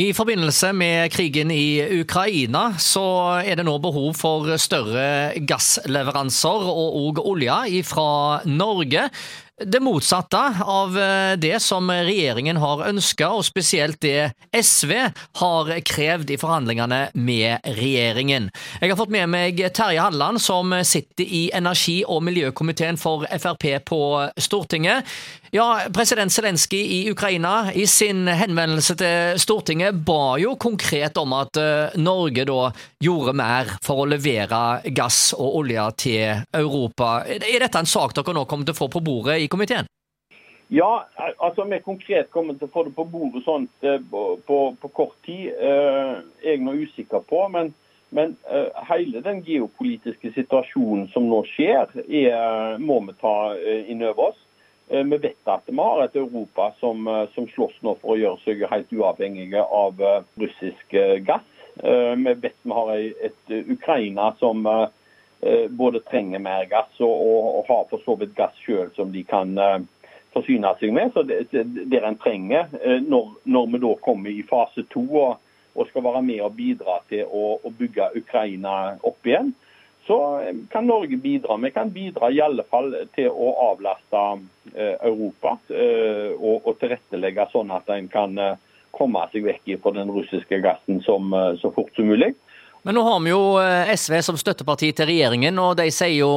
I forbindelse med krigen i Ukraina så er det nå behov for større gassleveranser og òg olje fra Norge. Det motsatte av det som regjeringen har ønska, og spesielt det SV har krevd i forhandlingene med regjeringen. Jeg har fått med meg Terje Halleland, som sitter i energi- og miljøkomiteen for Frp på Stortinget. Ja, President Zelenskyj i Ukraina i sin henvendelse til Stortinget ba jo konkret om at uh, Norge da gjorde mer for å levere gass og olje til Europa. Er dette en sak dere nå kommer til å få på bordet i komiteen? Ja, altså vi konkret kommer til å få det på bordet sånt på, på, på, kort tid. Uh, jeg er nå usikker på, men, men hele den geopolitiske situasjonen som nå skjer, er, må vi ta inn over oss. Eh, vi vet at vi har et Europa som, eh, som slåss nå for å gjøre seg helt uavhengige av eh, russisk gass. Vi vet vi har et Ukraina som både trenger mer gass og, og har for så vidt gass selv som de kan forsyne seg med. Så det, det en trenger når, når, vi da kommer i fase to og, og, skal være med og bidra til å, å bygge Ukraina opp igjen, så kan Norge bidra. Vi kan bidra i alle fall til å avlaste eh, Europa eh, og, og tilrettelegge sånn at en kan eh, komme seg vekk fra den russiske gassen som, så fort som mulig. Men nå har vi jo SV som støtteparti til regjeringen, og de sier jo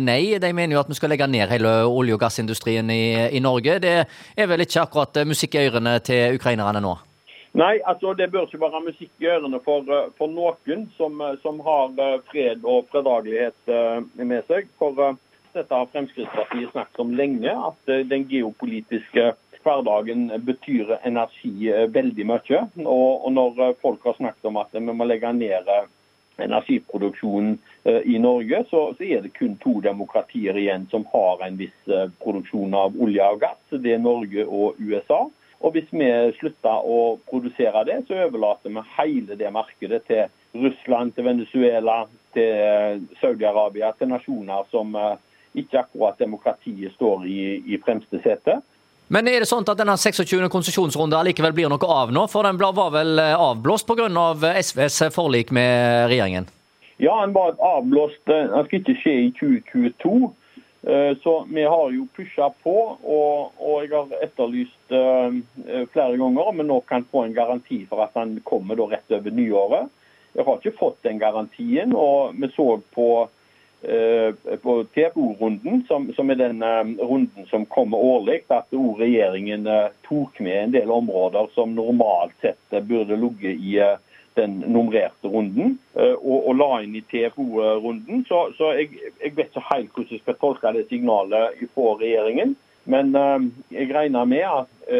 nei. De mener jo at vi skal legge ned hele olje- og gassindustrien i, i Norge. Det er vel ikke akkurat musikk i ørene til ukrainerne nå? Nei, altså det bør ikke være musikk i ørene for, eh, for noen som, eh, som, har eh, fred og fredagelighet med seg. For dette har Fremskrittspartiet snakket om lenge, at den geopolitiske hverdagen betyr energi veldig mye. Og, når folk har snakket om at vi må legge ned energiproduksjonen i Norge, så, er det kun to demokratier igjen som har en viss produksjon av olje og gass. Det er Norge og USA. Og Hvis vi slutter å produsere det, så overlater vi hele det markedet til Russland, til Venezuela, til Saudi-Arabia, til nasjoner som eh, ikke akkurat demokratiet står i, i fremste sete. Men er det sånn at denne 26. konsesjonsrunden allikevel blir noe av nå? For den var vel eh, avblåst pga. Av SVs forlik med regjeringen? Ja, den var avblåst. Den skal ikke skje i 2022. Eh, så vi har jo pusha på, og, og, jeg har etterlyst uh, flere ganger om vi nå kan få en garanti for at den kommer rett over nyåret. Jeg har ikke fått den garantien, og vi så på, på TFO-runden, som, som, er den uh, runden som kommer årlig, at regjeringen tok med en del områder som normalt sett burde ligget i den nummererte runden, eh, og, og la inn i TFO-runden. Så, så jeg, jeg, vet ikke helt hvordan jeg skal tolke det signalet fra regjeringen. Men jeg regner med at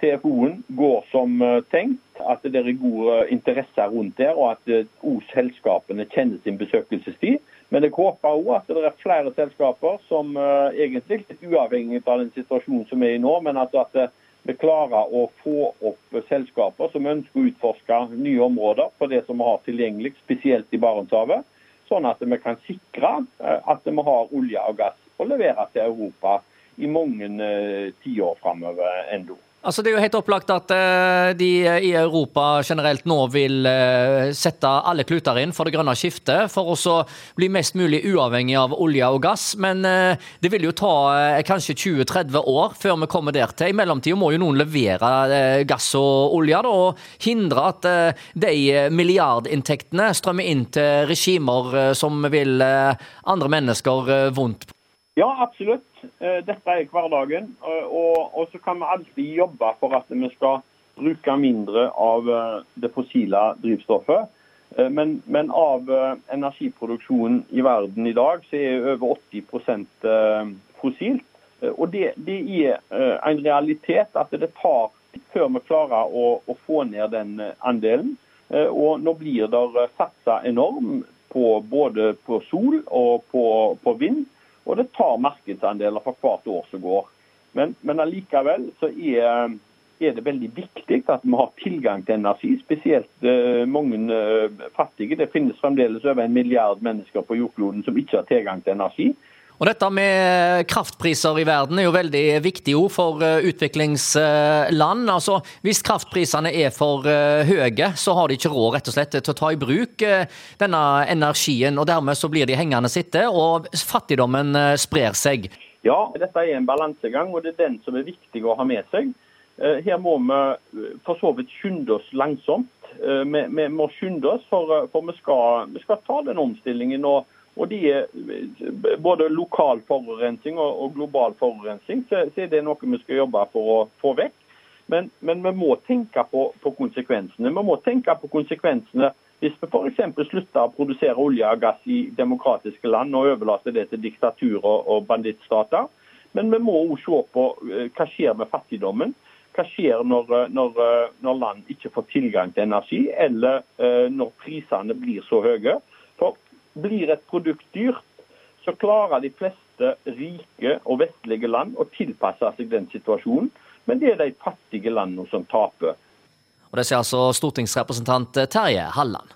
TFO-en går som tenkt, at det er god interesse rundt der, og at uh, selskapene kjenner sin besøkelsestid. Men jeg håper òg at det er flere selskaper som egentlig, uavhengig av den situasjonen som er i nå, men at, at vi klarer å få opp selskaper som ønsker å utforske nye områder på det som vi har tilgjengelig, spesielt i Barentshavet. Sånn at vi kan sikre eh, at vi har olje og gass å levere til Europa i mange eh, tiår framover ennå. Altså Det er jo helt opplagt at uh, de i Europa generelt nå vil uh, sette alle kluter inn for det grønne skiftet, for å bli mest mulig uavhengig av olje og gass. Men uh, det vil jo ta kanskje 20-30 år før vi kommer der til. I mellomtida må jo noen levere gass og olje, da, og hindre at de milliardinntektene strømmer inn til regimer som vil andre mennesker vondt. Ja, absolutt. Eh, dette er hverdagen. Eh, og, og, så kan vi alltid jobbe for at vi skal bruke mindre av eh, det fossile drivstoffet. Men, men av energiproduksjonen i verden i dag så er over 80% fossilt. Og det, det, er en realitet at det tar før vi klarer å, å få ned den andelen. Og nå blir det satsa enormt på både på sol og på, på vind. Og det tar markedsandeler for hvert år som går. Men, men allikevel så er, er, det veldig viktig at vi har tilgang til energi, spesielt uh, mange uh, fattige. Det finnes fremdeles over en milliard mennesker på jordkloden som ikke har tilgang til energi. Og Dette med kraftpriser i verden er jo veldig viktig ord for eh, utviklingsland. Altså, Hvis kraftprisene er for eh, høye, så har de ikke råd rett og slett til å ta i bruk eh, denne energien. og Dermed så blir de hengende sitte, og fattigdommen sprer seg. Ja, dette er en balansegang, og det er den som er viktig å ha med seg. Her må vi for så vidt skynde oss langsomt. Vi, vi må skynde oss, for, for vi, skal, vi, skal, ta den omstillingen. og og de er både lokal forurensning og, global forurensning, så, så, er det noe vi skal jobbe for å få vekk. Men, men vi må tenke på, på, konsekvensene. Vi må tenke på konsekvensene hvis vi f.eks. slutter å produsere olje og gass i demokratiske land og overlater det til diktaturer og bandittstater. Men vi må òg se på eh, hva skjer med fattigdommen. Hva skjer når, eh, når, eh, når land ikke får tilgang til energi, eller når prisene blir så høye. For blir et produkt dyrt, så klarer de fleste rike og vestlige land å tilpasse seg den situasjonen. Men det er de fattige landene som taper. Og Det sier altså stortingsrepresentant Terje Halland.